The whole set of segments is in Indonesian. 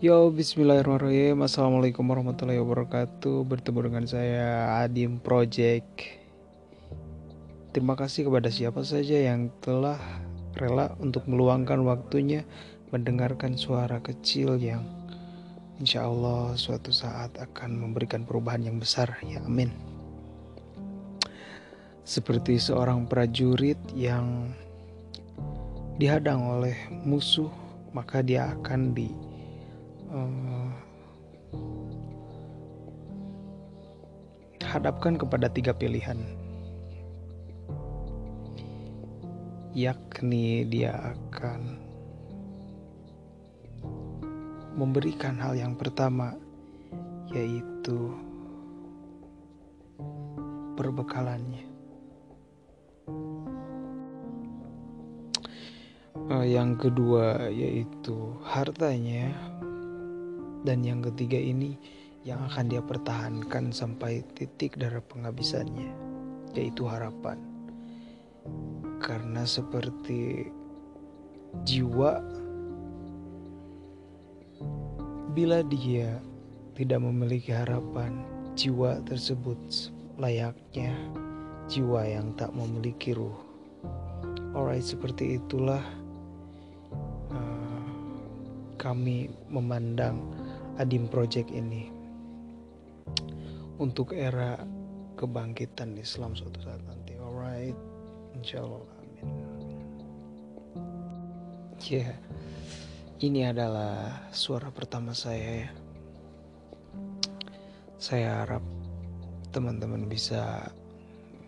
Yo, bismillahirrahmanirrahim. Assalamualaikum warahmatullahi wabarakatuh. Bertemu dengan saya Adim Project. Terima kasih kepada siapa saja yang telah rela untuk meluangkan waktunya Mendengarkan suara kecil yang Insya Allah suatu saat akan memberikan perubahan yang besar. Ya amin. Seperti seorang prajurit yang dihadang oleh musuh Maka dia akan di uh, hadapkan kepada tiga pilihan. Yakni dia akan memberikan hal yang pertama yaitu perbekalannya. Uh, yang kedua yaitu hartanya dan yang ketiga ini yang akan dia pertahankan sampai titik darah penghabisannya, yaitu harapan. Karena seperti jiwa, bila dia tidak memiliki harapan, jiwa tersebut layaknya jiwa yang tak memiliki ruh. Alright, seperti itulah uh, kami memandang Adim Project ini untuk era kebangkitan Islam suatu saat nanti. Alright, insya Allah, amin. Ya, yeah. ini adalah suara pertama saya ya. Saya harap teman-teman bisa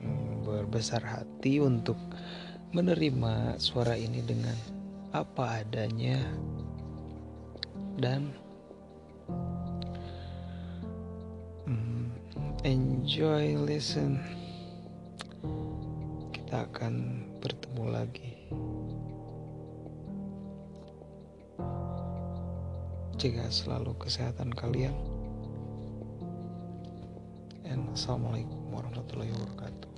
mm, berbesar hati untuk menerima suara ini dengan apa adanya dan enjoy listen. Kita akan bertemu lagi. Jaga selalu kesehatan kalian. And assalamualaikum warahmatullahi wabarakatuh